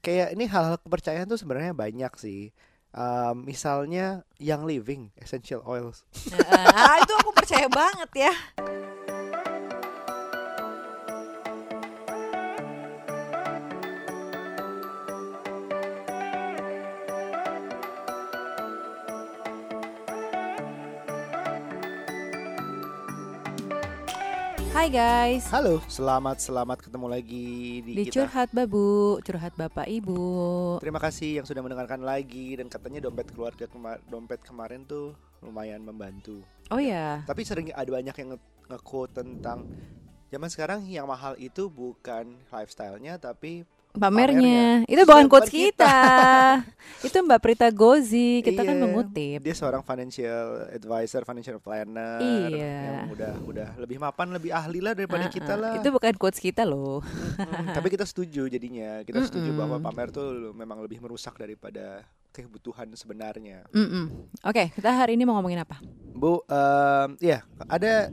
kayak ini hal-hal kepercayaan tuh sebenarnya banyak sih. Um, misalnya yang living essential oils. ah itu aku percaya banget ya. Hai guys, Halo, selamat selamat ketemu lagi di, di kita. curhat babu, curhat bapak ibu. Terima kasih yang sudah mendengarkan lagi dan katanya dompet keluarga kema- dompet kemarin tuh lumayan membantu. Oh ya, Tapi sering ada banyak yang nge- nge-quote tentang zaman sekarang yang mahal itu bukan lifestyle-nya tapi pamernya. Pamernya. Itu bukan quotes kita. kita. itu Mbak Prita Gozi. Kita kan Iya, mengutip. Dia seorang financial advisor, financial planner Iya. yang udah udah lebih mapan, lebih ahli lah daripada Ah, kita ah. lah. Itu bukan quotes kita loh. Mm, tapi kita setuju jadinya. Kita setuju Mm-mm. bahwa pamer tuh memang lebih merusak daripada kebutuhan sebenarnya. Oke, kita hari ini mau ngomongin apa? Bu, em, ya ada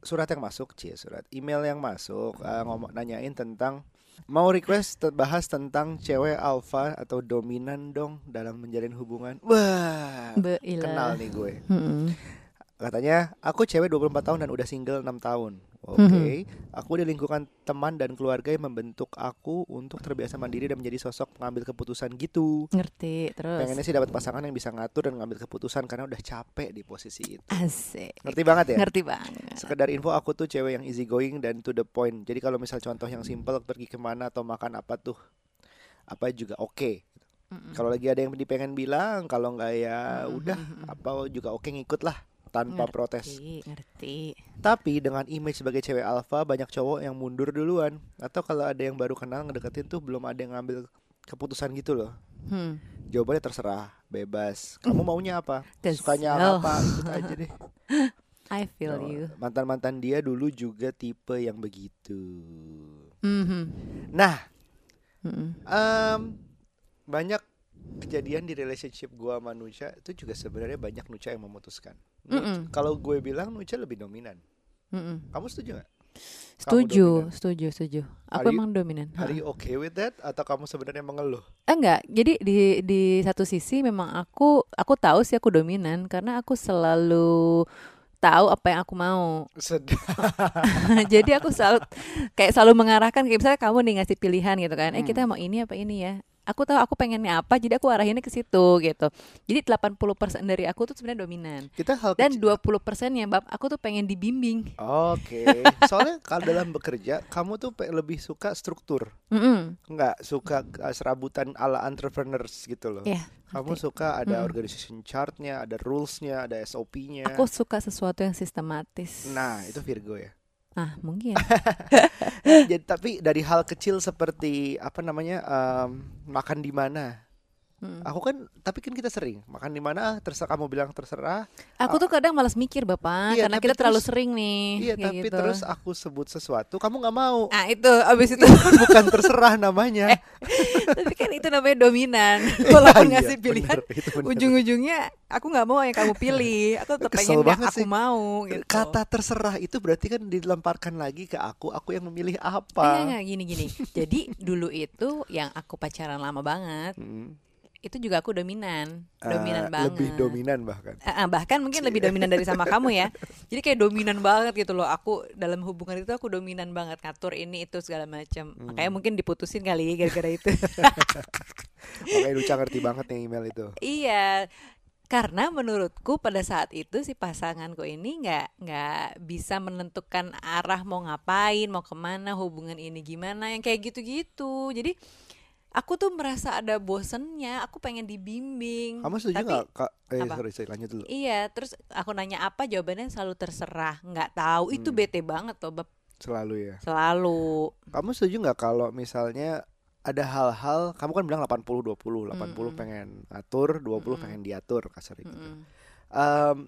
surat yang masuk, cie surat email yang masuk eh, ngomong nanyain tentang mau request bahas tentang cewek alpha atau dominan dong dalam menjalin hubungan. Wah, Beilah. kenal nih gue. Mm-mm. Katanya, aku cewek 24 tahun dan udah single 6 tahun. Oke, aku di lingkungan teman dan keluarga yang membentuk aku untuk terbiasa mandiri dan menjadi sosok pengambil keputusan gitu. Ngerti terus. Pengennya sih dapat pasangan yang bisa ngatur dan ngambil keputusan karena udah capek di posisi itu. Asik. Ngerti banget ya? Ngerti banget. Sekedar info aku tuh cewek yang easy going dan to the point. Jadi kalau misal contoh yang simple pergi ke mana atau makan apa tuh apa juga oke. Mm-mm. Kalau lagi ada yang dipengen bilang, kalau nggak ya udah apa juga oke ngikut lah tanpa Ngerti, protes. Ngerti. Tapi dengan image sebagai cewek alpha banyak cowok yang mundur duluan atau kalau ada yang baru kenal ngedeketin tuh belum ada yang ngambil keputusan gitu loh. Hmm. Jawabannya terserah, bebas. Kamu maunya apa? Sukanya apa? Ikut aja deh. I feel Oh, you. Mantan-mantan dia dulu juga tipe yang begitu. Mhm. Nah, Mm-mm. em, banyak kejadian di relationship gua sama Nucha itu juga sebenarnya banyak Nucha yang memutuskan. Nu- Mm-mm. Kalau gue bilang Nucha lebih dominan. Mm-mm. Kamu setuju nggak? Setuju, setuju, setuju. Are Aku you- emang dominan. Are you okay with that? Atau kamu sebenarnya mengeluh? Enggak, jadi di di satu sisi memang aku aku tahu sih aku dominan karena aku selalu tahu apa yang aku mau. Jadi aku selalu kayak selalu mengarahkan kayak misalnya kamu nih ngasih pilihan gitu kan. Eh kita Hmm. mau ini apa ini ya. Aku tahu aku pengennya apa, jadi aku arahinnya ke situ gitu. Jadi 80% dari aku tuh sebenarnya dominan. Kita hal Dan kecil- 20%-nya bab aku tuh pengen dibimbing. Oke. Soalnya kalau dalam bekerja, kamu tuh lebih suka struktur, Mm-mm. nggak suka uh, serabutan ala entrepreneurs gitu loh. Iya, Kamu suka ada Mm. organization chartnya, ada rulesnya, ada SOP-nya. Aku suka sesuatu yang sistematis. Nah, itu Virgo ya. Ah, mungkin. Jadi tapi dari hal kecil seperti apa namanya em, makan di mana. Mm. Aku kan tapi kan kita sering makan di mana ah, terserah kamu bilang terserah. Aku tuh kadang malas mikir bapak, Iya, karena kita terlalu terus- sering nih. Iya, tapi gitu. terus aku sebut sesuatu kamu nggak mau. Ah itu abis itu Kan bukan terserah namanya. tapi kan itu namanya dominan. Walaupun Iya, ngasih pilihan, bener, itu bener. ujung-ujungnya aku nggak mau yang kamu pilih. Aku tetap Kesel pengen yang aku sih. mau. Gitu. Kata terserah itu berarti kan dilemparkan lagi ke aku, aku yang memilih apa. enggak, gini gini. Jadi dulu itu yang aku pacaran lama banget, Hmm. Itu juga aku dominan, dominan Eh, banget. Lebih dominan bahkan. Eh, bahkan mungkin lebih dominan dari sama kamu ya. Jadi kayak dominan banget gitu loh. Aku dalam hubungan itu aku dominan banget ngatur ini itu segala macam. Hmm. Makanya mungkin diputusin kali gara-gara itu. Makanya Luca ngerti banget nih email itu. iya. Karena menurutku pada saat itu si pasanganku ini nggak nggak bisa menentukan arah mau ngapain, mau ke mana, hubungan ini gimana, yang kayak gitu-gitu. Jadi aku tuh merasa ada bosennya. Aku pengen dibimbing. Kamu setuju nggak kak? Eh apa? sorry, sorry lanjut dulu. Iya, terus aku nanya apa jawabannya selalu terserah, nggak tahu. Itu Hmm. bete banget tuh, Bab. Selalu ya. Selalu. Kamu setuju nggak kalau misalnya ada hal-hal kamu kan bilang 80 20, 80 Mm-mm. pengen atur, 20 Mm-mm. pengen diatur kasar itu. Mm-mm. Em,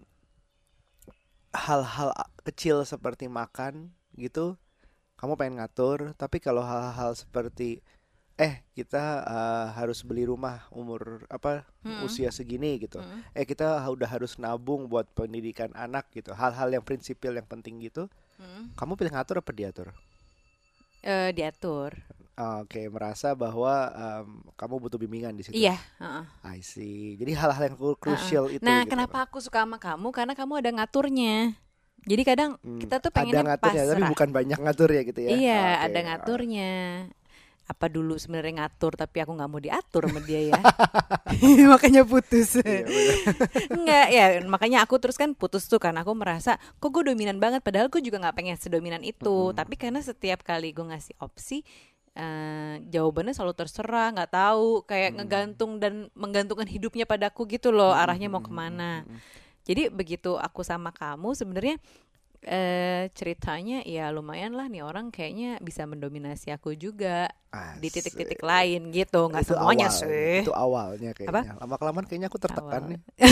hal-hal a- kecil seperti makan gitu kamu pengen ngatur, tapi kalau hal-hal seperti eh kita eh, harus beli rumah umur apa Mm-mm. usia segini gitu. Mm-mm. Eh kita udah harus nabung buat pendidikan anak gitu. Hal-hal yang prinsipil yang penting gitu. Mm-mm. Kamu pilih ngatur apa diatur? Eh, diatur. Oke, merasa bahwa em, kamu butuh bimbingan di situ. Iya. heeh. I see. Jadi hal-hal yang crucial itu. Nah, gitu. kenapa aku suka sama kamu? Karena kamu ada ngaturnya. Jadi kadang Hmm, kita tuh ada pengennya ngaturnya, tapi pasrah. bukan banyak ngaturnya gitu ya. Iya, Oke. ada ngaturnya. Apa dulu sebenarnya ngatur tapi aku nggak mau diatur sama dia ya. makanya putus. Iya. Enggak ya, makanya aku terus kan putus tuh kan aku merasa kok gue dominan banget padahal gue juga nggak pengen sedominan itu. Tapi karena setiap kali gue ngasih opsi eh, jawabannya selalu terserah, nggak tahu, kayak ngegantung dan menggantungkan hidupnya padaku gitu loh, arahnya mau ke mana. Jadi begitu aku sama kamu sebenarnya eh ceritanya ya lumayan lah nih orang kayaknya bisa mendominasi aku juga di titik-titik Asik. lain gitu nggak Itu semuanya awal, sih Itu awalnya kayaknya. Lama kelamaan kayaknya aku tertekan Awal. nih.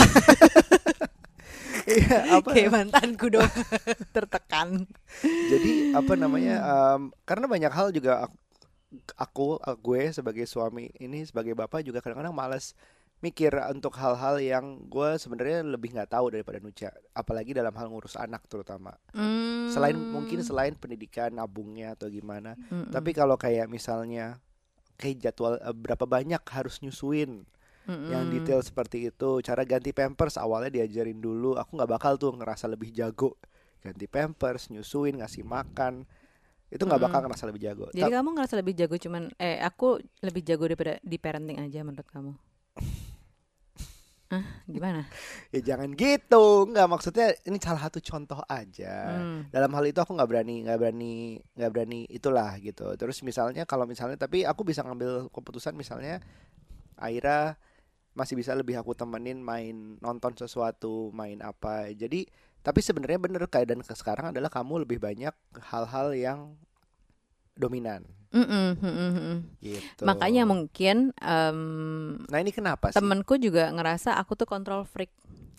Iya, apa? kayak mantanku dong tertekan Jadi apa namanya? em, karena banyak hal juga aku, aku gue sebagai suami ini sebagai bapak juga kadang-kadang malas mikir untuk hal-hal yang gue sebenarnya lebih nggak tahu daripada Nuca, apalagi dalam hal ngurus anak terutama. Hmm. Selain mungkin selain pendidikan nabungnya atau gimana, Mm-mm. tapi kalau kayak misalnya kayak jadwal eh, berapa banyak harus nyusuin Mm-mm. yang detail seperti itu cara ganti pampers awalnya diajarin dulu aku nggak bakal tuh ngerasa lebih jago ganti pampers nyusuin ngasih makan itu nggak bakal ngerasa lebih jago jadi Ta- kamu ngerasa lebih jago cuman eh aku lebih jago daripada di parenting aja menurut kamu ah gimana? Ya jangan gitu. Nggak maksudnya ini salah satu contoh aja. Hmm. dalam hal itu aku nggak berani nggak berani nggak berani itulah gitu. Terus misalnya kalau misalnya tapi aku bisa ngambil keputusan misalnya Aira masih bisa lebih aku temenin main nonton sesuatu main apa. Jadi tapi sebenarnya bener keadaan ke sekarang adalah kamu lebih banyak hal-hal yang dominan. Mm-mm, mm-mm, mm-mm. gitu. Makanya mungkin em, nah ini kenapa sih? temenku juga ngerasa aku tuh control freak.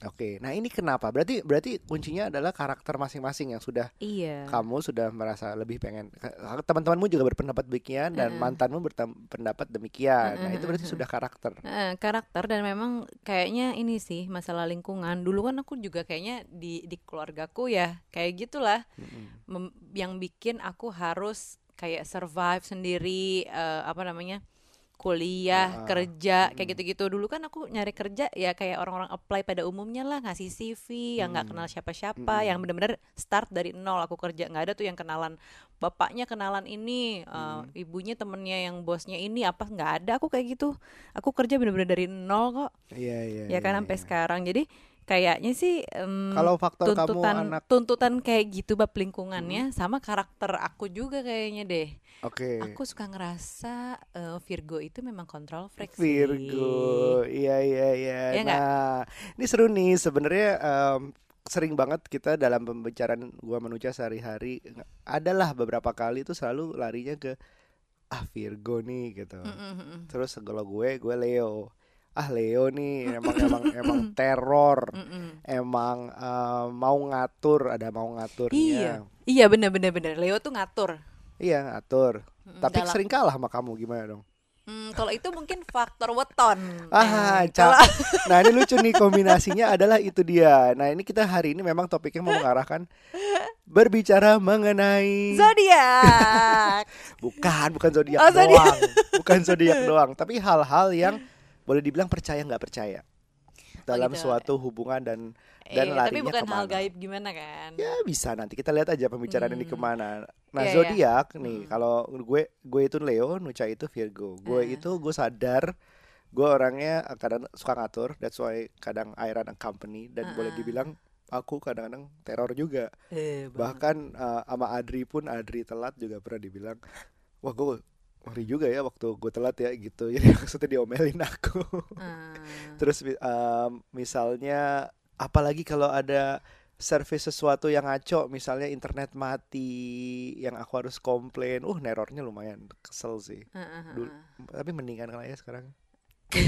Oke nah ini kenapa? Berarti berarti kuncinya adalah karakter masing-masing yang sudah iya. kamu sudah merasa lebih pengen. Teman-temanmu juga berpendapat demikian dan Heeh. mantanmu berpendapat demikian. Nah Heeh, itu berarti sudah karakter. Eh, karakter dan memang kayaknya ini sih masalah lingkungan. Dulu kan aku juga kayaknya di di keluargaku ya kayak gitulah. Mm-mm. mem- yang bikin aku harus kayak survive sendiri eh, apa namanya kuliah Ah, kerja kayak mm. gitu-gitu dulu kan aku nyari kerja ya kayak orang-orang apply pada umumnya lah ngasih CV yang nggak Mm. kenal siapa-siapa Mm-mm. yang benar-benar start dari nol aku kerja nggak ada tuh yang kenalan bapaknya kenalan ini Mm. ibunya temennya yang bosnya ini apa nggak ada aku kayak gitu aku kerja benar-benar dari nol kok iya iya ya kan iya, sampai iya. sekarang jadi kayaknya sih em, kalau faktor kamu tuntutan anak tuntutan kayak gitu bab lingkungannya sama karakter aku juga kayaknya deh. oke Aku suka ngerasa eh, Virgo itu memang control freak. Virgo iya iya iya nggak? nah ini seru nih sebenarnya em, sering banget kita dalam pembicaraan gua manusia sehari-hari adalah beberapa kali itu selalu larinya ke ah Virgo nih gitu Mm, mm, mm, mm. terus kalau gue gue Leo ah Leo nih emang emang emang teror emang eh, mau ngatur ada mau ngaturnya Iya, iya bener bener bener. Leo tuh ngatur. iya ngatur Mm, tapi dalam- sering kalah sama kamu gimana dong Mm, kalau itu mungkin faktor weton. ah kalau- nah ini lucu nih kombinasinya adalah itu dia nah ini kita hari ini memang topiknya mau mengarahkan berbicara mengenai zodiak. bukan bukan zodiak Oh, zodiak. doang bukan zodiak doang tapi hal-hal yang boleh dibilang percaya nggak percaya dalam gitu. suatu hubungan dan dan Eh, larinya tapi bukan hal ke mana? gaib gimana kan? Ya bisa nanti kita lihat aja pembicaraan ini Hmm. ke mana. Nah Iya, iya. zodiak nih Hmm. kalau gue gue itu Leo, Nucha itu Virgo. Gue Ah. itu gue sadar gue orangnya kadang suka ngatur. That's why kadang I run a company dan boleh Ah. dibilang aku kadang-kadang teror juga. Eh. Bahkan eh, sama Adri pun Adri telat juga pernah dibilang wah gue ngeri juga ya waktu gue telat ya gitu. Jadi maksudnya diomelin aku. Ah. Terus em, misalnya apalagi kalau ada service sesuatu yang ngaco, misalnya internet mati, yang aku harus komplain, uh nerornya lumayan kesel sih. Dulu- ah. Tapi mendingan kan ya sekarang.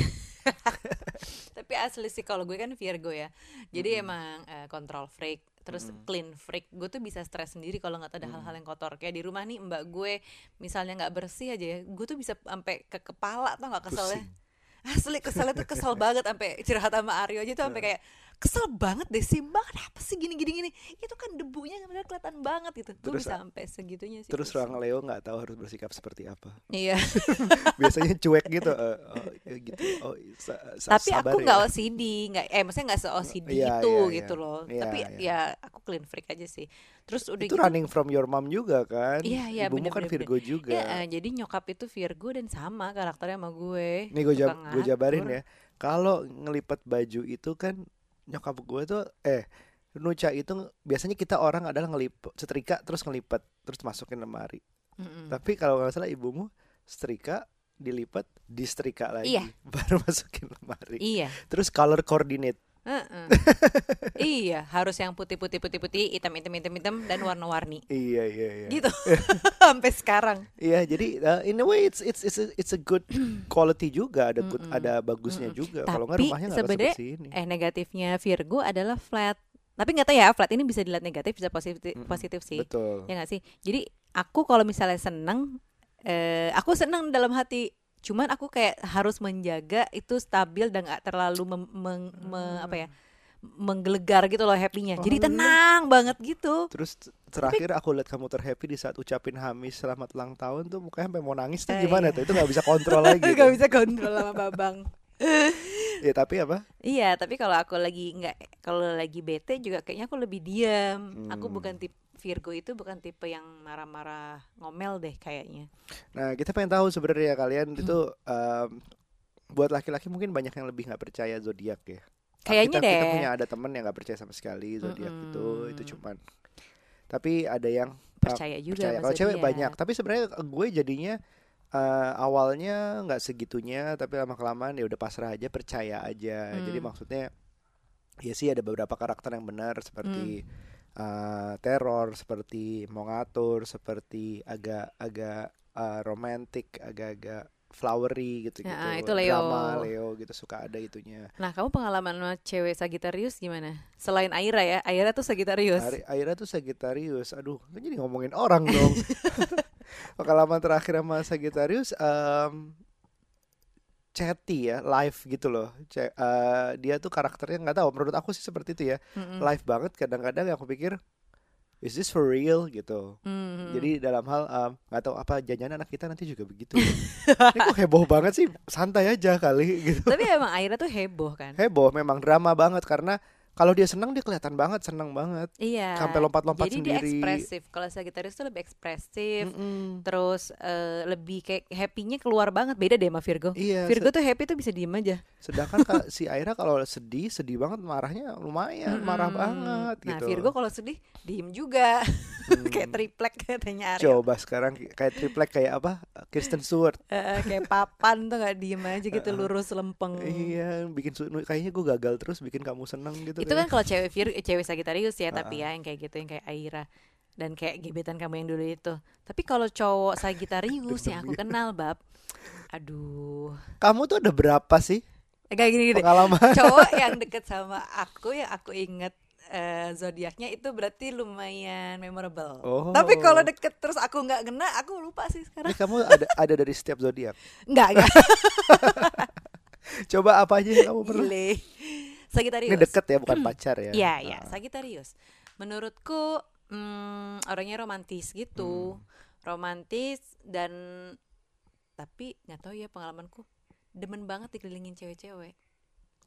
Tapi asli sih kalau gue kan Virgo ya. Jadi Mm-mm. emang eh, control freak, terus Mm-mm. clean freak. Gue tuh bisa stres sendiri kalau nggak ada Mm. hal-hal yang kotor. Kayak di rumah nih mbak gue misalnya nggak bersih aja ya, gue tuh bisa sampai ke kepala tau nggak keselnya. Pusing. Asli keselnya tuh kesel banget sampai curhat sama Aryo aja tuh sampai kayak kesel banget deh sih banget apa sih gini gini gini itu kan debunya benar kelihatan banget gitu gue bisa sampai segitunya sih Terus ruang Leo nggak tahu harus bersikap seperti apa. iya Biasanya cuek gitu. eh, oh, ya gitu. Oh, sa- sa- tapi sabar aku ya. nggak OCD nggak eh maksudnya nggak se OCD Iya, itu iya, iya. gitu loh Iya, tapi ya aku clean freak aja sih terus udah Itu gitu running from your mom juga kan? Iya, iya, Ibumu bener, kan bener, Virgo juga. ya eh, jadi nyokap itu Virgo dan sama karakternya sama gue Nih gue jab, gue jabarin ya. Kalau ngelipat baju itu kan nyokap gue tuh eh Nuca itu biasanya kita orang adalah ngelipet setrika terus ngelipet terus masukin lemari. Mm-mm. Tapi kalau nggak salah ibumu setrika dilipat disetrika lagi Iya. baru masukin lemari. iya Terus color coordinate. Heeh. iya harus yang putih putih putih putih hitam hitam hitam hitam dan warna-warni Iya iya iya. gitu sampai sekarang Iya jadi uh, in a way it's it's it's a, it's a good quality juga ada good ada bagusnya juga. Kalau nggak Tapi rumahnya nggak sebenarnya, seperti ini. eh negatifnya Virgo adalah flat tapi nggak tahu ya flat ini bisa dilihat negatif bisa positif Mm-mm. positif sih Betul. ya nggak sih jadi aku kalau misalnya seneng eh aku seneng dalam hati cuman aku kayak harus menjaga itu stabil dan nggak terlalu mem- meng- me- apa ya menggelegar gitu loh happynya Oh, jadi iya? tenang banget gitu Terus terakhir aku lihat kamu terhappy di saat ucapin Hamis selamat ulang tahun tuh mukanya sampai mau nangis tuh Eh, gimana iya. tuh? Itu nggak bisa kontrol lagi. nggak bisa kontrol sama babang Ya tapi apa? Iya, tapi kalau aku lagi nggak kalau lagi bete juga kayaknya aku lebih diam. Aku Hmm. bukan tipe Virgo itu bukan tipe yang marah-marah ngomel deh kayaknya. Nah kita pengen tahu sebenarnya kalian Hmm. itu um, buat laki-laki mungkin banyak yang lebih nggak percaya zodiak ya. Kayaknya kita, Kita deh. punya ada temen yang nggak percaya sama sekali zodiak itu itu Mm-mm. cuman. Tapi ada yang Percaya juga percaya. Kalau cewek banyak. Tapi sebenarnya gue jadinya uh, awalnya nggak segitunya, tapi lama kelamaan ya udah pasrah aja, percaya aja. Jadi Hmm. maksudnya ya sih ada beberapa karakter yang benar seperti Hmm. uh, teror, seperti mau ngatur, seperti agak-agak uh, romantic, agak-agak flowery gitu-gitu. Ya, itu Leo. Drama Leo gitu suka ada itunya. Nah, kamu pengalaman sama cewek Sagittarius gimana? Selain Aira ya, Aira tuh Sagittarius. Ari- Aira tuh Sagittarius. Aduh, kan jadi ngomongin orang dong. Pengalaman terakhir sama Sagittarius em chatty ya, live gitu loh. Ce- eh, dia tuh karakternya nggak tahu. Menurut aku sih seperti itu ya, Mm-mm. live banget. Kadang-kadang aku pikir, is this for real gitu. Mm-mm. Jadi dalam hal em, nggak tahu apa jangan anak kita nanti juga begitu. Ini kok heboh banget sih, santai aja kali gitu. Tapi emang Aira tuh heboh kan? Heboh, memang drama banget karena kalau dia senang dia kelihatan banget, senang banget. Iya. Sampai lompat-lompat Jadi dia sendiri. ekspresif. Kalau Sagittarius tuh lebih ekspresif. Mm-mm. Terus eh, lebih kayak happy-nya keluar banget. Beda deh sama Virgo. Iya, Virgo tuh happy tuh bisa diem aja. Sedangkan ka- si Aira kalau sedih, sedih banget marahnya lumayan, marah Mm-mm. banget Nah gitu. Virgo kalau sedih diem juga. Hmm. kayak triplek katanya Ariel. Coba sekarang kayak triplek kayak apa? Kristen Stewart. Eh, kayak papan tuh nggak diem aja gitu lurus lempeng. Iya, bikin kayaknya gue gagal terus bikin kamu seneng gitu. Itu kan kayaknya. kalau cewek Vir, eh, cewek Sagittarius ya tapi ya yang kayak gitu yang kayak Aira dan kayak gebetan kamu yang dulu itu. Tapi kalau cowok Sagittarius yang aku kenal bab, aduh, kamu tuh ada berapa sih eh, kayak gini gini. pengalaman? Cowok yang deket sama aku yang aku inget eh, zodiaknya itu berarti lumayan memorable. Oh. Tapi kalau deket terus aku nggak kena, aku lupa sih sekarang. Ini kamu ada ada dari setiap zodiak. Nggak, nggak. Coba apa aja yang kamu pernah? Gile. Sagittarius. Ini deket ya, bukan pacar ya? Iya, iya, Ah. Sagittarius. Menurutku mm, orangnya romantis gitu. Hmm. Romantis dan tapi nggak tahu ya pengalamanku demen banget dikelilingin cewek-cewek.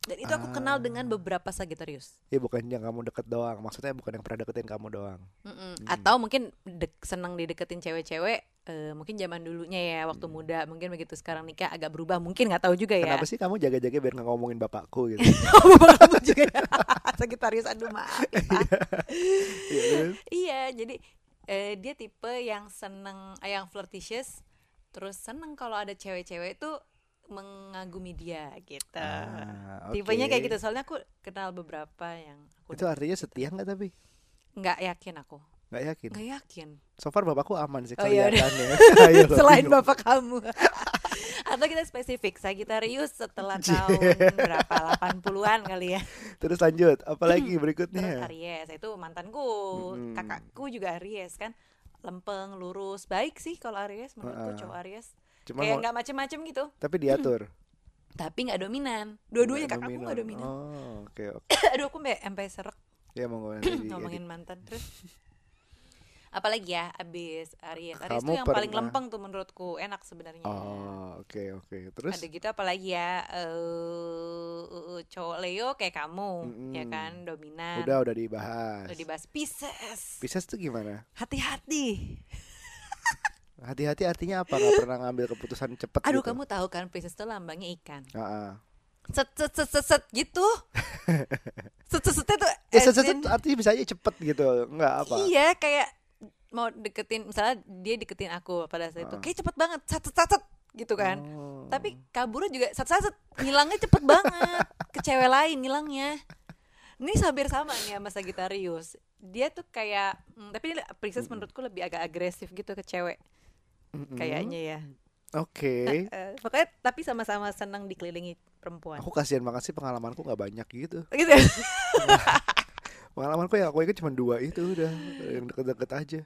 Dan itu aku kenal dengan Ah. beberapa Sagittarius. Ya bukan yang kamu deket doang. Maksudnya bukan yang pernah deketin kamu doang. Mm-mm. Hmm. Atau mungkin dek- seneng dideketin cewek-cewek eh, mungkin zaman dulunya ya waktu Hmm. muda mungkin begitu sekarang nikah agak berubah mungkin nggak tahu juga ya Kenapa sih kamu jaga-jaga biar nggak ngomongin bapakku gitu? oh bapak kamu juga ya Sagittarius aduh maaf ya. Iya, terus? iya jadi eh, dia tipe yang seneng eh, yang flirtatious terus seneng kalau ada cewek-cewek itu mengagumi dia gitu Ah, tipenya oke. kayak gitu soalnya aku kenal beberapa yang aku Itu artinya setia nggak tapi? nggak yakin aku Nggak yakin. nggak yakin So far bapakku aman sih Oh, iya kelihatannya. Selain bapak kamu atau kita spesifik Sagittarius setelah Cie. tahun berapa 80-an kali ya Terus lanjut, apalagi terus berikutnya? Aries itu mantanku Mm-mm. kakakku juga Aries kan lempeng lurus baik sih kalau Aries menurutku Heeh. cowok Aries Cuman kayak nggak macem-macem gitu. Tapi diatur. tapi nggak dominan. Dua-duanya kakakku nggak dominan. Oh, oke oke. aduh aku sampai sampai serak. Ya mau ngomongin tadi. ngomongin mantan terus. Apalagi ya abis Aries. Aries Kamu tuh yang paling pernah- lempeng tuh menurutku. Enak sebenarnya. Oh, oke oke. Terus? Ada gitu apalagi ya eh eh, cowok Leo kayak kamu ya Mm-mm. kan? Dominan. Udah udah dibahas. udah dibahas. Pisces. Pisces tuh gimana? hati-hati Hati-hati artinya apa? Gak pernah ngambil keputusan cepet aduh gitu. kamu tahu kan Pisces tuh lambangnya ikan Ah, ah. set set set set, set gitu set set setnya tuh Ya, set, set, set, in- artinya bisa aja cepet gitu. Enggak apa. iya kayak mau deketin misalnya dia deketin aku pada saat itu Ah. kayak cepet banget set set set, set, gitu kan Oh. tapi kaburnya juga set set set ngilangnya cepet banget ke cewek lain ngilangnya ini hampir sama nih sama Sagittarius dia tuh kayak hmm, tapi Pisces menurutku lebih agak agresif gitu ke cewek Mm-mm. kayaknya ya Oke. Eh, pokoknya tapi sama-sama senang dikelilingi perempuan Aku kasihan banget sih pengalamanku nggak banyak gitu. gitu Pengalamanku yang aku ingat cuma dua itu udah yang deket-deket aja.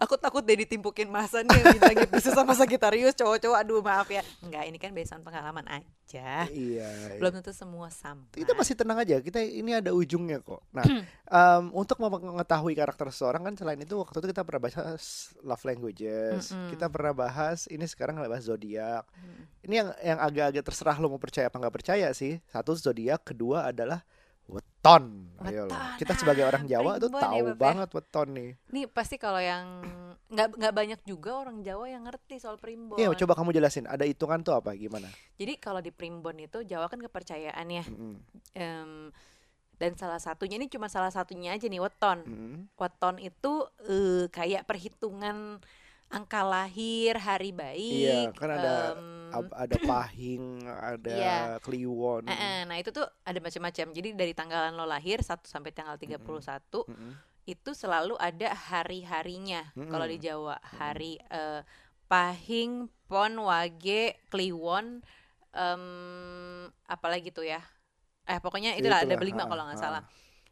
Aku takut deh ditimpukin masa nih yang bilangnya Pisces sama Sagittarius cowok-cowok aduh maaf ya enggak ini kan based on pengalaman aja Iya. belum tentu semua sama Kita masih tenang aja. Kita ini ada ujungnya kok. Nah, em, untuk mengetahui karakter seseorang kan selain itu waktu itu kita pernah bahas love languages. Mm-mm. Kita pernah bahas ini sekarang bahas zodiak. Mm. Ini yang yang agak-agak terserah lo mau percaya apa nggak percaya sih. Satu zodiak, kedua adalah weton. Ayo lo. Weton, Kita sebagai orang ah, Jawa tuh primbon ya, tahu ya. banget weton nih. Nih pasti kalau yang nggak nggak banyak juga orang Jawa yang ngerti soal primbon. Iya, coba kamu jelasin. Ada hitungan tuh apa? Gimana? Jadi kalau di primbon itu Jawa kan kepercayaan ya. Mm-mm. Em, dan salah satunya ini cuma salah satunya aja nih weton. Mm-mm. Weton itu eh, kayak perhitungan angka lahir, hari baik. Iya, kan ada Ab- ada pahing, ada Iya. kliwon. eh, eh, nah itu tuh ada macam-macam. Jadi dari tanggalan lo lahir 1 sampai tanggal 31 Mm-mm. itu selalu ada hari-harinya kalau di. Jawa hari eh, Pahing, Pon, Wage, Kliwon, em, apalagi tuh ya, eh pokoknya Ya, itulah ada itulah, berlima ha, kalau nggak salah.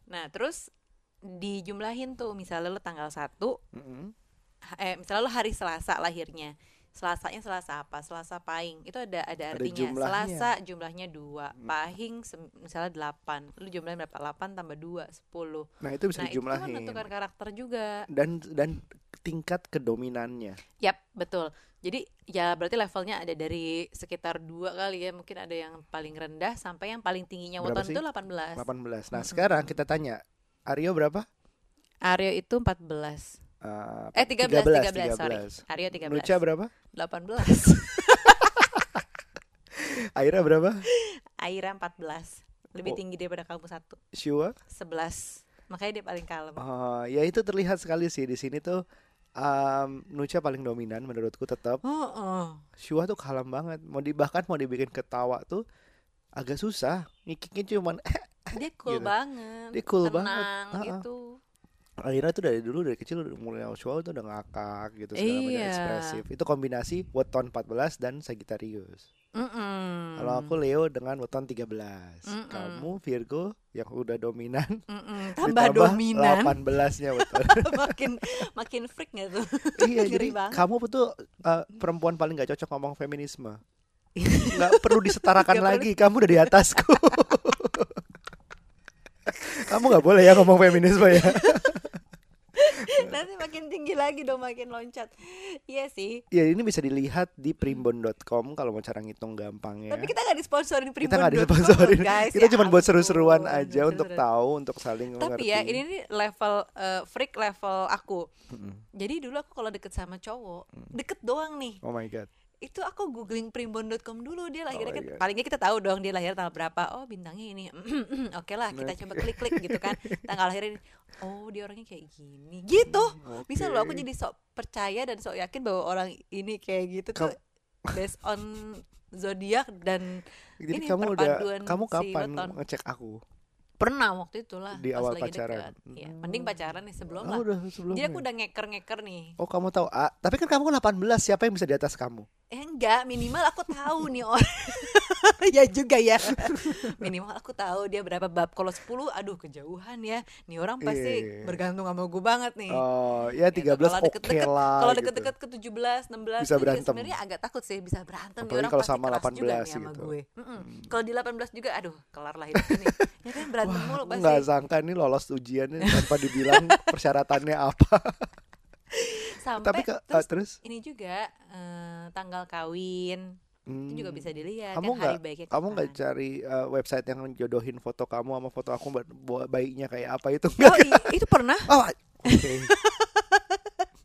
Nah terus dijumlahin tuh misalnya lo tanggal 1 Mm-mm. Eh misalnya lo hari Selasa lahirnya. Selasanya Selasa apa? Selasa Pahing. Itu ada ada Ada artinya. jumlahnya. Selasa jumlahnya dua Pahing sem- misalnya 8 Lu jumlahnya berapa? 8 tambah 2, 10. Nah, itu bisa Nah, itu kan dijumlahin. menentukan karakter juga. dan dan tingkat kedominannya. Yap, betul. Jadi ya berarti levelnya ada dari sekitar dua kali ya, mungkin ada yang paling rendah sampai yang paling tingginya Berapa weton sih? itu 18. 18. Nah, sekarang kita tanya Aryo berapa? Aryo itu 14. Uh, Eh 13, 13, sorry. 13. Aryo 13. Nucha berapa? 18. Aira berapa? Aira 14. Lebih Oh. tinggi daripada kamu satu. Shua? 11. Makanya dia paling kalem. Oh, ya itu terlihat sekali sih di sini tuh um, Nucha paling dominan menurutku tetap. Oh, oh. Shua tuh kalem banget. Mau di bahkan mau dibikin ketawa tuh agak susah. Ngikiknya cuman eh, Dia cool Gitu. banget. Dia cool tenang banget. Gitu. Aira tuh dari dulu dari kecil udah mulai Shua tuh udah ngakak gitu segala macam Iya. ekspresif. Itu kombinasi weton 14 dan Sagittarius. Mm-mm. Kalau aku Leo dengan weton 13. Mm-mm. Kamu Virgo yang udah dominan Mm-mm. Tambah ditambah dominan 18-nya weton. makin makin freak gak tuh? iya, jadi banget. kamu betul uh, perempuan paling gak cocok ngomong feminisme. Nggak perlu disetarakan Nggak perlu. lagi, kamu udah di atasku. kamu nggak boleh ya ngomong feminisme ya. Nanti makin tinggi lagi dong makin loncat. Iya sih. ya ini bisa dilihat di primbon.com kalau mau cara ngitung gampangnya. Tapi kita nggak disponsorin kita nggak primbon.com disponsorin, guys. kita Ya cuma buat seru-seruan aja untuk seru-seruan. tahu, untuk saling Tapi mengerti. ya ini nih level eh, freak level aku. Mm-mm. Jadi dulu aku kalau deket sama cowok, deket doang nih. Oh my god. Itu aku googling primbon.com dulu dia lahirnya Oh kan. God. Palingnya kita tahu dong dia lahir tanggal berapa. Oh bintangnya ini. Oke lah kita coba klik-klik gitu kan. Tanggal lahir ini. Oh dia orangnya kayak gini. Gitu. Bisa loh aku jadi sok percaya dan sok yakin bahwa orang ini kayak gitu tuh based on zodiak dan Jadi ini kamu udah kamu si kapan weton. ngecek aku? Pernah waktu itu lah Di awal lagi pacaran. deket. Iya, mending pacaran nih sebelum Oh, lah. udah sebelumnya. Jadi aku udah ngeker-ngeker nih. Oh kamu tahu ah, tapi kan kamu 18 siapa yang bisa di atas kamu? Eh enggak, minimal aku tahu nih orang. ya juga ya. Minimal aku tahu dia berapa bab. Kalau 10 aduh kejauhan ya. Nih orang pasti Iya. bergantung sama gue banget nih. Oh, ya Gitu. 13 Kalau oke lah. Kalau gitu. deket-deket ke 17, 16 Bisa juga berantem. Sebenarnya agak takut sih bisa berantem. Apalagi orang kalau pasti sama keras juga 18 nih sama gitu. gue. Mm-mm. Kalau di 18 juga aduh kelar lah hidup ini. ya kan berantem mulu Aku pasti. nggak sangka nih lolos ujiannya tanpa dibilang persyaratannya apa. Sampai Tapi ke, terus, ah, terus ini juga eh, tanggal kawin hmm, itu juga bisa dilihat kamu kan hari nggak- baiknya kamu nggak cari uh, website yang jodohin foto kamu sama foto aku buat bayinya kayak apa itu Oh, i- itu pernah Oh, oke.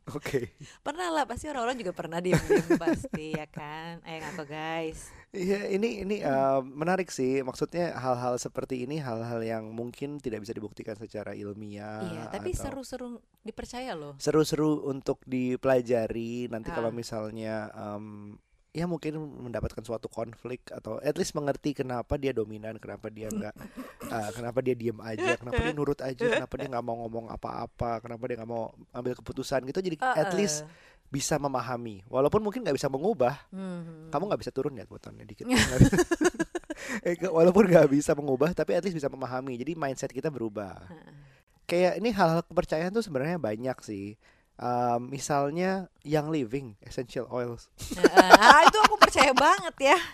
Oke. pernah lah pasti orang-orang juga pernah diem-diem pasti ya kan eh ngaku guys Iya, ini ini uh, menarik sih. Maksudnya hal-hal seperti ini hal-hal yang mungkin tidak bisa dibuktikan secara ilmiah. iya tapi atau- seru-seru dipercaya loh seru-seru untuk dipelajari nanti kalau Ah. misalnya em, ya mungkin mendapatkan suatu konflik atau at least mengerti kenapa dia dominan kenapa dia nggak eh, kenapa dia diem aja kenapa dia nurut aja kenapa dia nggak mau ngomong apa-apa kenapa dia nggak mau ambil keputusan gitu. Jadi at least bisa memahami. Walaupun mungkin nggak bisa mengubah. Hmm. kamu nggak bisa turun ya botolnya dikit. Eh, walaupun nggak bisa mengubah tapi at least bisa memahami. Jadi mindset kita berubah. Kayak ini hal-hal kepercayaan tuh sebenarnya banyak sih. Um, misalnya yang living essential oils. Ah itu aku percaya banget ya.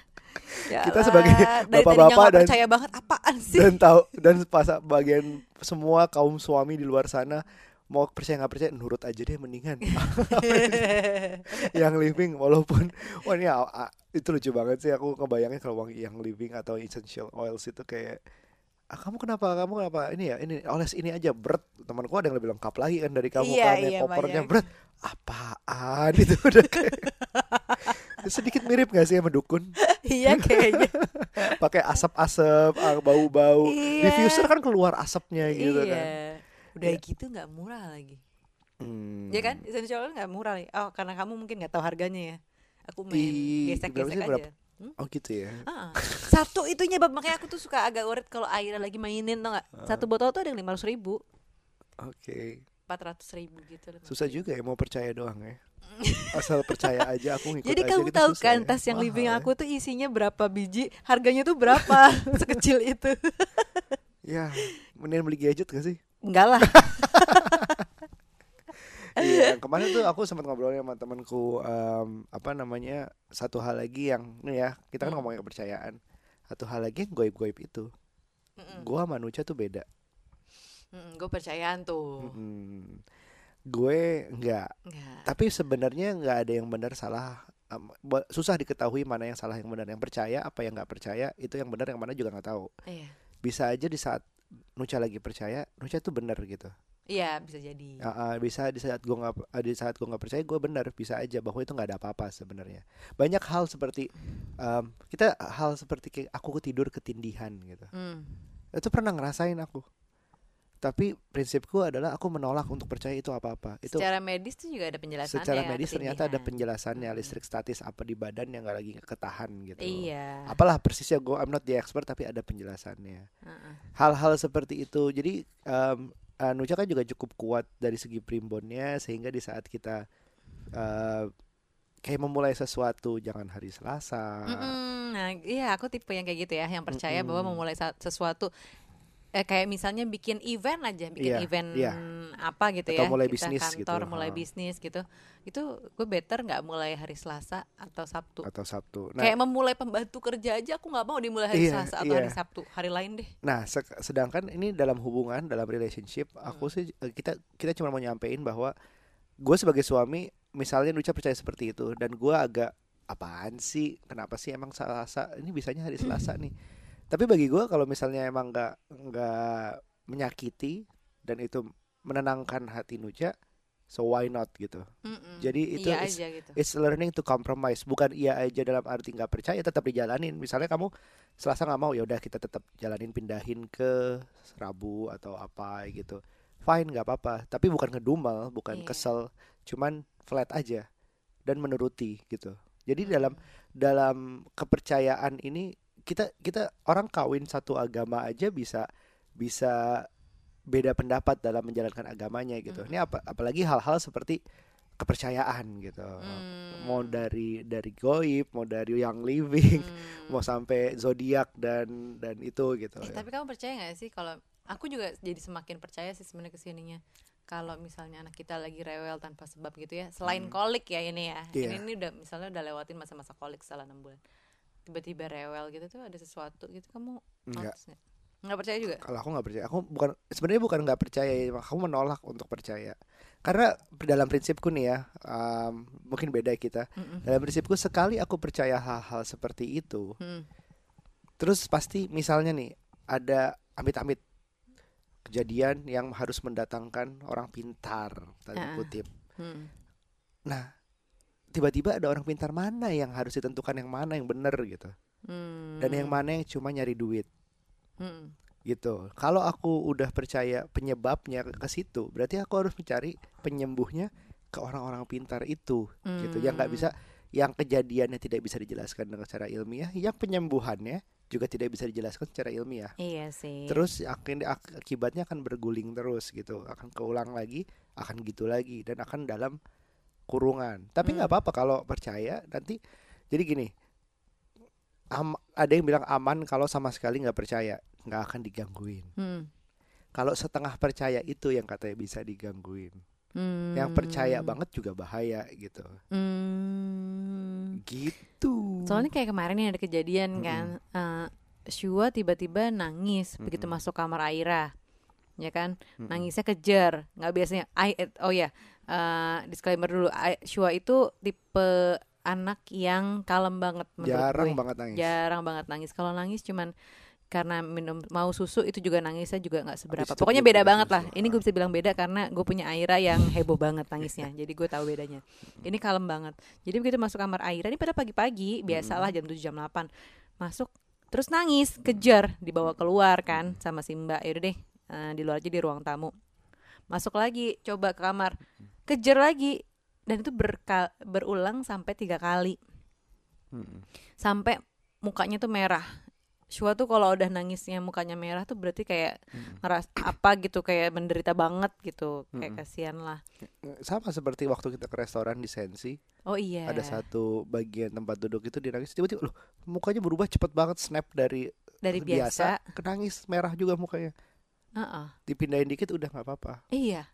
Ya Kita sebagai bapak-bapak dan- percaya banget apaan sih? Dan tahu dan pas bagian semua kaum suami di luar sana mau percaya nggak percaya nurut aja deh mendingan. Yang living walaupun wah ini a- a- itu lucu banget sih aku ngebayangin kalau wangi yang living atau essential oils itu kayak ah, kamu kenapa? Kamu kenapa? Ini ya ini oles ini aja. Berat temanku ada yang lebih lengkap lagi kan dari kamu Iya, kan iya, yang kopernya. banyak. berat apaan? Itu udah kayak sedikit mirip gak sih sama dukun? Iya kayaknya. Pakai asap-asap ah, bau-bau. Iya. diffuser kan keluar asapnya gitu iya. kan. Udah Iya. gitu nggak murah lagi. Hmm. ya kan? Essential oil nggak murah nih. Oh karena kamu mungkin nggak tahu harganya ya. Aku main gesek-gesek aja. Berapa? Hmm? oh gitu ya. Ah, satu itu nyebab makanya aku tuh suka agak worried kalau airnya lagi mainin tau nggak? Satu botol tuh ada yang lima ratus ribu. Oke. Empat ratus ribu gitu 500.000. susah juga ya mau percaya doang ya. Asal percaya aja aku ngikut jadi aja kamu gitu tahu susah kan ya. tas yang Mahal living ya. aku tuh isinya berapa biji? Harganya tuh berapa? Sekecil itu. Ya mending beli gadget gak sih? Enggak lah Iya, kemarin tuh aku sempat ngobrol sama temanku em, apa namanya satu hal lagi yang nih ya kita kan Hmm. ngomongin kepercayaan. Satu hal lagi yang goib-goib itu. Mm-mm. Gua sama Nucha tuh beda. Mm-mm, gue percayaan tuh Mm-mm. Gue enggak. enggak Tapi sebenarnya nggak ada yang benar salah. Ba- susah diketahui mana yang salah yang benar. Yang percaya apa yang nggak percaya itu yang benar yang mana juga nggak tahu. iya Bisa aja di saat Nucha lagi percaya, Nucha tuh benar gitu. Iya bisa jadi. Ah, ah, bisa di saat gua nggak di saat gua nggak percaya gue benar bisa aja bahwa itu nggak ada apa-apa sebenarnya. Banyak hal seperti em, kita hal seperti kayak aku tidur ketindihan gitu. Hmm. itu pernah ngerasain aku. Tapi prinsipku adalah aku menolak untuk percaya itu apa-apa. Itu secara medis tuh juga ada penjelasannya secara ya, medis ternyata ada penjelasannya Mm. listrik statis apa di badan yang nggak lagi ketahan gitu. Iya. Apalah persisnya gue I'm not the expert tapi ada penjelasannya. Hal-hal seperti itu. Jadi em eh, Nucha kan juga cukup kuat dari segi primbonnya sehingga di saat kita eh, kayak memulai sesuatu jangan hari Selasa Mm-mm. Nah, iya aku tipe yang kayak gitu ya, yang percaya bahwa Mm-mm. memulai sa- sesuatu eh, kayak misalnya bikin event aja, bikin Iya, event iya. apa gitu Atau ya, mulai kita bisnis gitu, kantor mulai ha. bisnis gitu, itu gue better nggak mulai hari Selasa atau Sabtu. atau Sabtu nah kayak memulai pembantu kerja aja aku nggak mau dimulai hari Iya, Selasa atau iya. hari Sabtu, hari lain deh. nah se- sedangkan ini dalam hubungan dalam relationship Hmm. aku sih eh, kita kita cuma mau nyampein bahwa gue sebagai suami misalnya Nucha percaya seperti itu dan gue agak apaan sih kenapa sih emang Selasa ini bisanya hari Selasa nih tapi bagi gue kalau misalnya emang nggak nggak menyakiti dan itu menenangkan hati Nucha so why not gitu Mm-mm. Jadi itu iya is- aja gitu. it's learning to compromise bukan iya aja dalam arti nggak percaya tetap dijalanin misalnya kamu Selasa nggak mau ya udah kita tetap jalanin pindahin ke Rabu atau apa gitu fine nggak apa-apa tapi bukan ngedumel bukan Iya. kesel cuman flat aja dan menuruti gitu jadi Mm. dalam dalam kepercayaan ini kita kita orang kawin satu agama aja bisa bisa beda pendapat dalam menjalankan agamanya gitu. Mm. Ini apa apalagi hal-hal seperti kepercayaan gitu. Hmm. Mau dari dari goib, mau dari yang living, Hmm. mau sampai zodiak dan dan itu gitu. Eh, ya. tapi kamu percaya nggak sih kalau aku juga jadi semakin percaya sih sebenarnya ke sininya kalau misalnya anak kita lagi rewel tanpa sebab gitu ya selain kolik ya ini ya Hmm. Iya. ini, ini udah misalnya udah lewatin masa-masa kolik setelah enam bulan tiba-tiba rewel gitu tuh ada sesuatu gitu kamu Enggak. nggak nggak percaya juga Kalau aku nggak percaya, aku bukan sebenarnya bukan nggak percaya, ya, aku menolak untuk percaya. Karena dalam prinsipku nih ya, um, mungkin beda kita. Mm-mm. Dalam prinsipku sekali aku percaya hal-hal seperti itu, Hmm. terus pasti misalnya nih ada amit-amit kejadian yang harus mendatangkan orang pintar, Ah. kutip. Hmm. Nah, tiba-tiba ada orang pintar mana yang harus ditentukan yang mana yang benar gitu, Hmm. dan yang mana yang cuma nyari duit. Hmm. gitu. Kalau aku udah percaya penyebabnya ke, situ, berarti aku harus mencari penyembuhnya ke orang-orang pintar itu, gitu. Yang nggak Hmm. bisa, yang kejadiannya tidak bisa dijelaskan dengan secara ilmiah, yang penyembuhannya juga tidak bisa dijelaskan secara ilmiah. iya sih Terus akan ak- akibatnya akan berguling terus gitu, akan keulang lagi, akan gitu lagi, dan akan dalam kurungan. Tapi nggak Hmm. apa-apa kalau percaya nanti. Jadi gini, am- ada yang bilang aman kalau sama sekali nggak percaya, nggak akan digangguin. Hmm. Kalau setengah percaya itu yang katanya bisa digangguin. Hmm. Yang percaya banget juga bahaya gitu. Hmm. Gitu. Soalnya kayak kemarin nih ada kejadian kan, eh Shua tiba-tiba nangis begitu Mm-mm. masuk kamar Aira, ya kan? Nangisnya kejer, nggak biasanya. I, eh, oh ya, eh, disclaimer dulu, I- Shua itu tipe anak yang kalem banget menurut Jarang gue. banget nangis. Jarang banget nangis. Kalau nangis cuman karena minum mau susu itu juga nangisnya juga nggak seberapa. Pokoknya beda banget lah. susu. Ini gue bisa bilang beda karena gue punya Aira yang heboh banget nangisnya. Jadi gue tahu bedanya. Ini kalem banget. Jadi begitu masuk kamar Aira ini pada pagi-pagi, biasalah jam 7 jam 8. Masuk terus nangis, kejar, dibawa keluar kan sama si Mbak. Yaudah deh, eh, di luar aja di ruang tamu. Masuk lagi, coba ke kamar. Kejar lagi dan itu berka- berulang sampai tiga kali Mm-mm. sampai mukanya tuh merah. Shua tuh kalau udah nangisnya mukanya merah tuh berarti kayak ngeras apa gitu kayak menderita banget gitu kayak Mm-mm. kasihan lah. Sama seperti waktu kita ke restoran di Sensi, Oh iya. ada satu bagian tempat duduk itu dia nangis tiba-tiba loh mukanya berubah cepet banget snap dari dari biasa. ke nangis merah juga mukanya. Heeh. Dipindahin dikit udah nggak apa-apa. Iya.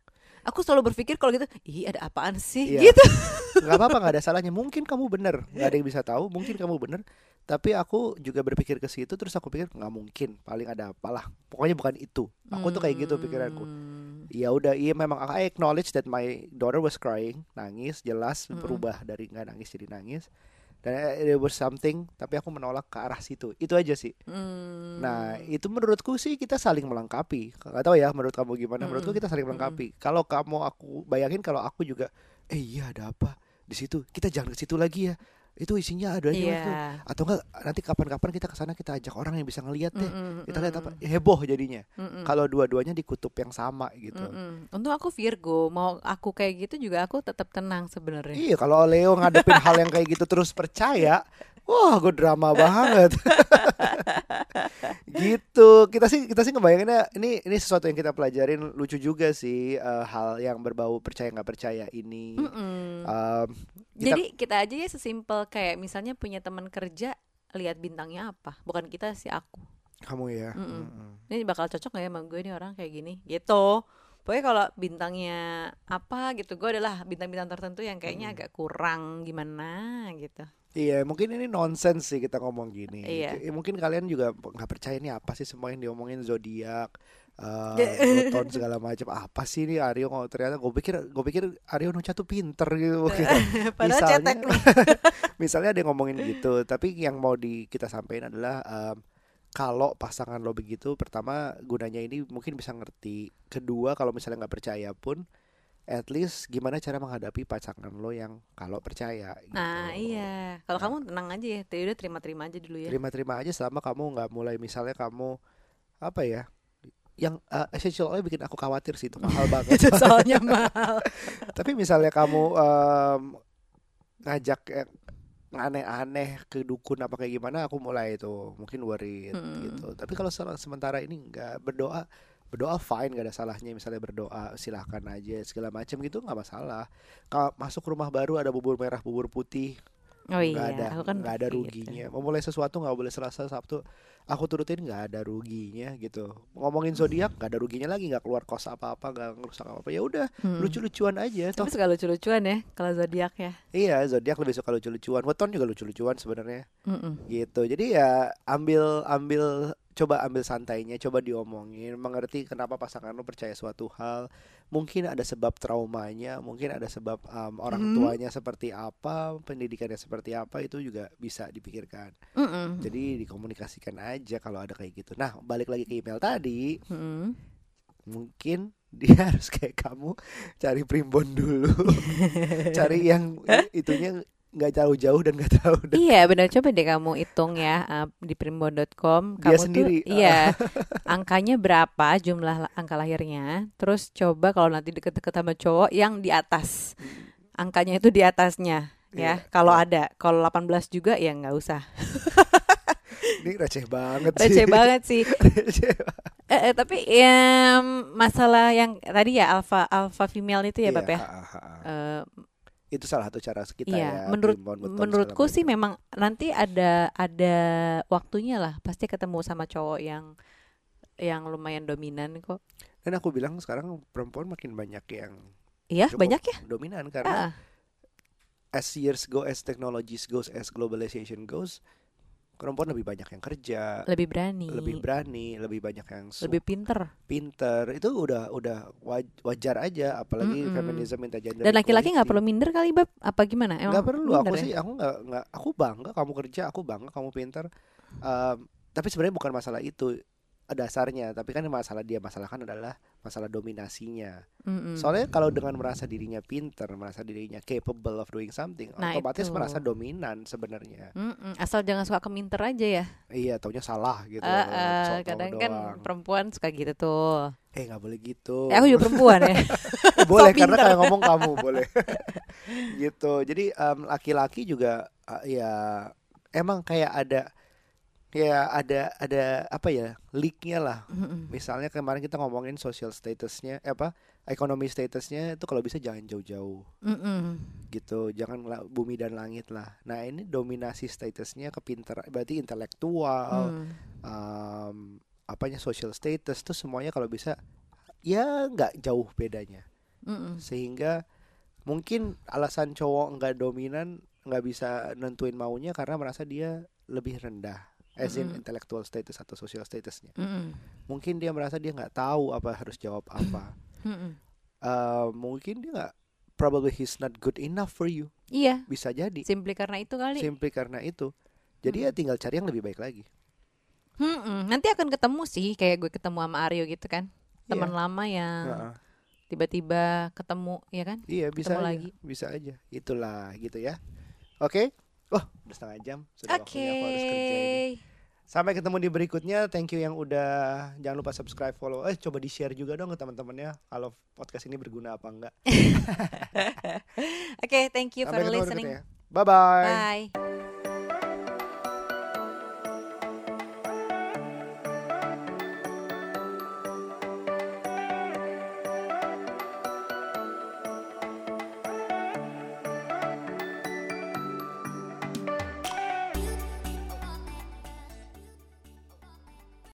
Aku selalu berpikir kalau gitu, ih ada apaan sih Iya. gitu. nggak apa-apa nggak ada salahnya mungkin kamu bener nggak ada yang bisa tahu mungkin kamu bener tapi aku juga berpikir ke situ terus aku pikir nggak mungkin paling ada apalah pokoknya bukan itu aku tuh kayak gitu pikiranku Hmm. ya udah iya memang I acknowledge that my daughter was crying nangis jelas Mm-mm. berubah dari nggak nangis jadi nangis dan there was something tapi aku menolak ke arah situ itu aja sih Hmm. Nah, itu menurutku sih kita saling melengkapi. Gak tahu ya menurut kamu gimana. Menurutku Mm-mm. kita saling melengkapi. Kalau kamu aku bayangin kalau aku juga eh iya ada apa di situ. Kita jangan ke situ lagi ya. Itu isinya ada itu. Atau enggak nanti kapan-kapan kita ke sana kita ajak orang yang bisa ngelihat deh. Mm-mm, Kita lihat apa heboh jadinya. mm-mm. Kalau dua-duanya di kutub yang sama gitu. Mm-mm. Untung aku Virgo, mau aku kayak gitu juga aku tetap tenang sebenarnya. Iya, kalau Leo ngadepin hal yang kayak gitu terus percaya, wah, gue drama banget. gitu. Kita sih kita sih ngebayanginnya ini ini sesuatu yang kita pelajarin lucu juga sih eh, hal yang berbau percaya nggak percaya ini. Mm-mm. Em, kita- Jadi kita aja ya sesimpel kayak misalnya punya teman kerja lihat bintangnya apa, bukan kita sih aku. kamu ya. Mm-mm. Mm-mm. Ini bakal cocok gak ya sama gue nih orang kayak gini, gitu. Pokoknya kalau bintangnya apa gitu, gue adalah bintang-bintang tertentu yang kayaknya agak kurang gimana gitu. Iya, mungkin ini nonsens sih kita ngomong gini. Iya. Mungkin kalian juga nggak percaya nih apa sih semua yang diomongin zodiak, eh Pluton segala macam. Apa sih ini Aryo ngomong ternyata gue pikir gue pikir Aryo Nucha tuh pinter gitu. Padahal Misalnya-. Misalnya ada yang ngomongin gitu, tapi yang mau di kita sampaikan adalah em, kalau pasangan lo begitu, pertama gunanya ini mungkin bisa ngerti. Kedua, kalau misalnya nggak percaya pun, at least gimana cara menghadapi pasangan lo yang kalau percaya. Gitu. Nah iya, kalau kamu tenang aja ya, udah terima-terima aja dulu ya. Terima-terima aja selama kamu nggak mulai misalnya kamu apa ya? Yang uh, essential oil bikin aku khawatir sih itu mahal banget. Soalnya mahal. Tapi misalnya kamu em, ngajak yang aneh-aneh ke dukun apa kayak gimana, aku mulai itu mungkin worried Hmm. gitu. Tapi kalau se- sementara ini nggak berdoa, berdoa fine gak ada salahnya misalnya berdoa silahkan aja segala macam gitu nggak masalah. Kalau masuk rumah baru ada bubur merah bubur putih. Oh iya, ada aku kan nggak ada begitu. ruginya. Memulai sesuatu nggak boleh selasa sabtu aku turutin nggak ada ruginya gitu. Ngomongin zodiak nggak ada ruginya lagi nggak keluar kos apa apa nggak ngerusak apa apa ya udah Hmm. lucu-lucuan aja toh. Tapi suka lucu-lucuan ya kalau zodiak ya. iya zodiak lebih suka lucu-lucuan. Weton juga lucu-lucuan sebenarnya. Gitu. Jadi ya ambil ambil coba ambil santainya coba diomongin mengerti kenapa pasangan lo percaya suatu hal mungkin ada sebab traumanya mungkin ada sebab um, orang Mhm. tuanya seperti apa pendidikannya seperti apa itu juga bisa dipikirkan Mm-mm. jadi dikomunikasikan aja kalau ada kayak gitu nah balik lagi ke email tadi Mm-mm. mungkin dia harus kayak kamu cari primbon dulu cari yang itunya nggak jauh-jauh dan nggak tahu Iya benar coba deh kamu hitung ya uh, di primbon.com Dia kamu sendiri, tuh iya angkanya berapa jumlah la- angka lahirnya. Terus coba kalau nanti deket-deket sama cowok yang di atas. Angkanya itu di atasnya Iya, ya. Kalau iya. ada kalau 18 juga ya nggak usah. Ini receh banget sih. receh banget sih. Receh eh, eh, tapi ya masalah yang tadi ya alpha alpha female itu ya Iya, Bab ya? ha, ha, ha. Eh, itu salah satu cara kita Iya, ya menurut menurutku sih memang nanti ada ada waktunya lah pasti ketemu sama cowok yang yang lumayan dominan kok. dan aku bilang sekarang perempuan makin banyak yang Iya, banyak ya? dominan karena Ah, as years go as technologies goes as globalization goes perempuan lebih banyak yang kerja lebih berani, lebih berani lebih banyak yang lebih pinter. pinter itu udah udah waj- wajar aja apalagi Mm-mm. feminisme minta gender Dan laki-laki nggak equality. perlu minder kali bab? Apa gimana? Emang nggak perlu aku ya? sih aku nggak nggak aku bangga kamu kerja aku bangga kamu pintar Em, tapi sebenarnya bukan masalah itu dasarnya tapi kan masalah dia masalahkan adalah masalah dominasinya Mm-mm. soalnya kalau dengan merasa dirinya pintar merasa dirinya capable of doing something Nah, otomatis itu. merasa dominan sebenarnya Mm-mm, Asal jangan suka keminter aja ya. iya taunya salah gitu sok tahu kadang kan doang. perempuan suka gitu tuh. eh nggak boleh gitu Eh, aku juga perempuan ya. Eh, boleh Sok karena pinter. kayak ngomong kamu boleh gitu jadi em, laki-laki juga uh, ya emang kayak ada ya ada ada apa ya leaknya lah Mm-mm. misalnya kemarin kita ngomongin social statusnya eh, apa ekonomi statusnya itu kalau bisa jangan jauh-jauh Mm-mm. gitu jangan bumi dan langit lah nah ini dominasi statusnya kepintaran berarti intelektual Mm. em, apanya social status tuh semuanya kalau bisa ya nggak jauh bedanya Mm-mm. sehingga mungkin alasan cowok nggak dominan nggak bisa nentuin maunya karena merasa dia lebih rendah as in Mm-mm. intellectual status atau social statusnya Mm-mm. mungkin dia merasa dia nggak tahu apa harus jawab apa. Eh, mungkin dia nggak probably he's not good enough for you Iya, bisa jadi simply karena itu kali. simply karena itu jadi ya tinggal cari yang lebih baik lagi Mm-mm. Nanti akan ketemu sih kayak gue ketemu sama Aryo gitu kan. Teman Iya. lama yang Heeh. tiba-tiba ketemu ya kan? iya bisa Ketemu aja lagi. bisa aja itulah gitu ya oke oh udah setengah jam sudah Oke. waktunya aku harus kerja ini Sampai ketemu di berikutnya. Thank you yang udah jangan lupa subscribe, follow. Eh coba di share juga dong ke teman-temannya kalau podcast ini berguna apa enggak. Oke, thank you Sampai for listening. berikutnya. Bye bye. Bye.